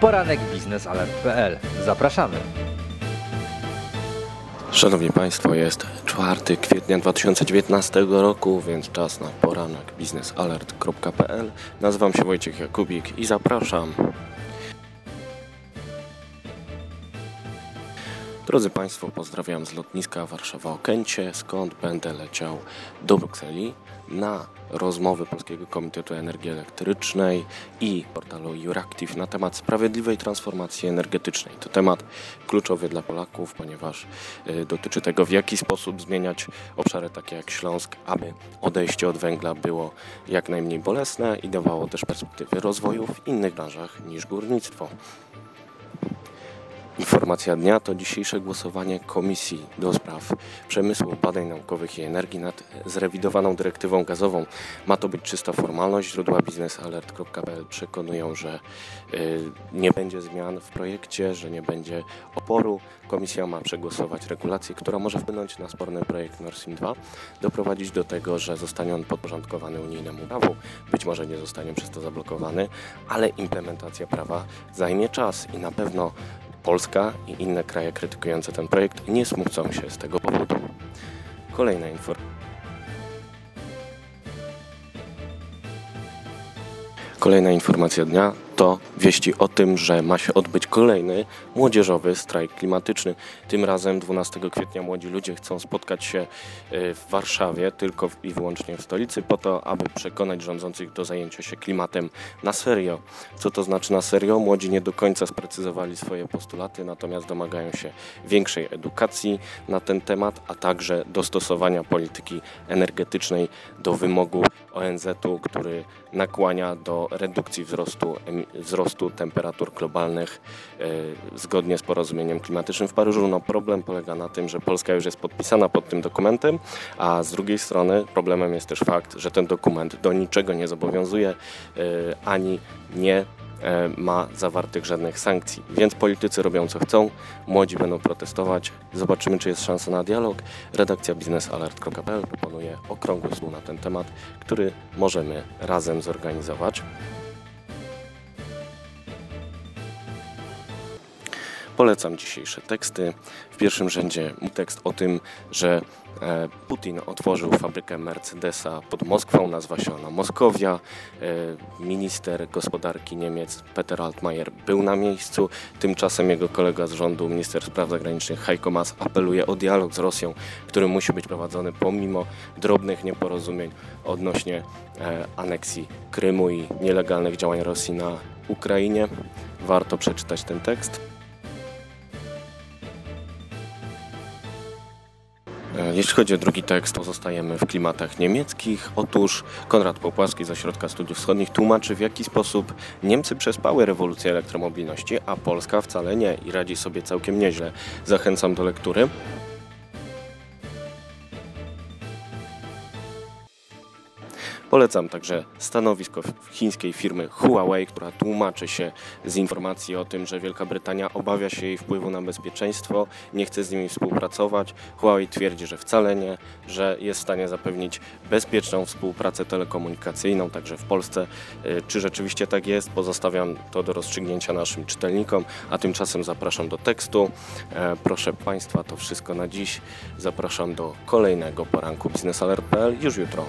poranek biznesalert.pl. Zapraszamy. Szanowni Państwo, jest 4 kwietnia 2019 roku, więc czas na poranek biznesalert.pl. Nazywam się Wojciech Jakubik i zapraszam. Drodzy Państwo, pozdrawiam z lotniska Warszawa-Okęcie, skąd będę leciał do Brukseli na rozmowy Polskiego Komitetu Energii Elektrycznej i portalu Euractiv na temat sprawiedliwej transformacji energetycznej. To temat kluczowy dla Polaków, ponieważ y, dotyczy tego, w jaki sposób zmieniać obszary takie jak Śląsk, aby odejście od węgla było jak najmniej bolesne i dawało też perspektywy rozwoju w innych branżach niż górnictwo. Informacja dnia to dzisiejsze głosowanie Komisji do Spraw Przemysłu, Badań Naukowych i Energii nad zrewidowaną dyrektywą gazową. Ma to być czysta formalność. Źródła biznesalert.pl przekonują, że y, nie będzie zmian w projekcie, że nie będzie oporu. Komisja ma przegłosować regulację, która może wpłynąć na sporny projekt Nord Stream 2, doprowadzić do tego, że zostanie on podporządkowany unijnemu prawu. Być może nie zostanie przez to zablokowany, ale implementacja prawa zajmie czas i na pewno Polska i inne kraje krytykujące ten projekt nie smucą się z tego powodu. Kolejna informacja. Kolejna informacja dnia to wieści o tym, że ma się odbyć kolejny młodzieżowy strajk klimatyczny. Tym razem 12 kwietnia młodzi ludzie chcą spotkać się e, w Warszawie, tylko i wyłącznie w stolicy, po to, aby przekonać rządzących do zajęcia się klimatem na serio. Co to znaczy na serio? Młodzi nie do końca sprecyzowali swoje postulaty, natomiast domagają się większej edukacji na ten temat, a także dostosowania polityki energetycznej do wymogu ONZ-u, który nakłania do redukcji wzrostu emisji wzrostu temperatur globalnych e, zgodnie z porozumieniem klimatycznym w Paryżu. No problem polega na tym, że Polska już jest podpisana pod tym dokumentem, a z drugiej strony problemem jest też fakt, że ten dokument do niczego nie zobowiązuje e, ani nie e, ma zawartych żadnych sankcji. Więc politycy robią co chcą, młodzi będą protestować. Zobaczymy, czy jest szansa na dialog. Redakcja biznesalert.pl proponuje okrągły stół na ten temat, który możemy razem zorganizować. Polecam dzisiejsze teksty. W pierwszym rzędzie tekst o tym, że e, Putin otworzył fabrykę Mercedesa pod Moskwą, nazwa się ona Moskowia. E, minister gospodarki Niemiec Peter Altmaier był na miejscu. Tymczasem jego kolega z rządu, minister spraw zagranicznych Heiko Maas apeluje o dialog z Rosją, który musi być prowadzony pomimo drobnych nieporozumień odnośnie e, aneksji Krymu i nielegalnych działań Rosji na Ukrainie. Warto przeczytać ten tekst. Jeśli chodzi o drugi tekst, pozostajemy w klimatach niemieckich. Otóż Konrad Popłaski z Ośrodka Studiów Wschodnich tłumaczy, w jaki sposób Niemcy przespały rewolucję elektromobilności, a Polska wcale nie i radzi sobie całkiem nieźle. Zachęcam do lektury. Polecam także stanowisko chińskiej firmy Huawei, która tłumaczy się z informacji o tym, że Wielka Brytania obawia się jej wpływu na bezpieczeństwo, nie chce z nimi współpracować. Huawei twierdzi, że wcale nie, że jest w stanie zapewnić bezpieczną współpracę telekomunikacyjną także w Polsce. Y, czy rzeczywiście tak jest? Pozostawiam to do rozstrzygnięcia naszym czytelnikom, a tymczasem zapraszam do tekstu. E, proszę Państwa, to wszystko na dziś. Zapraszam do kolejnego poranku biznesalert.pl już jutro.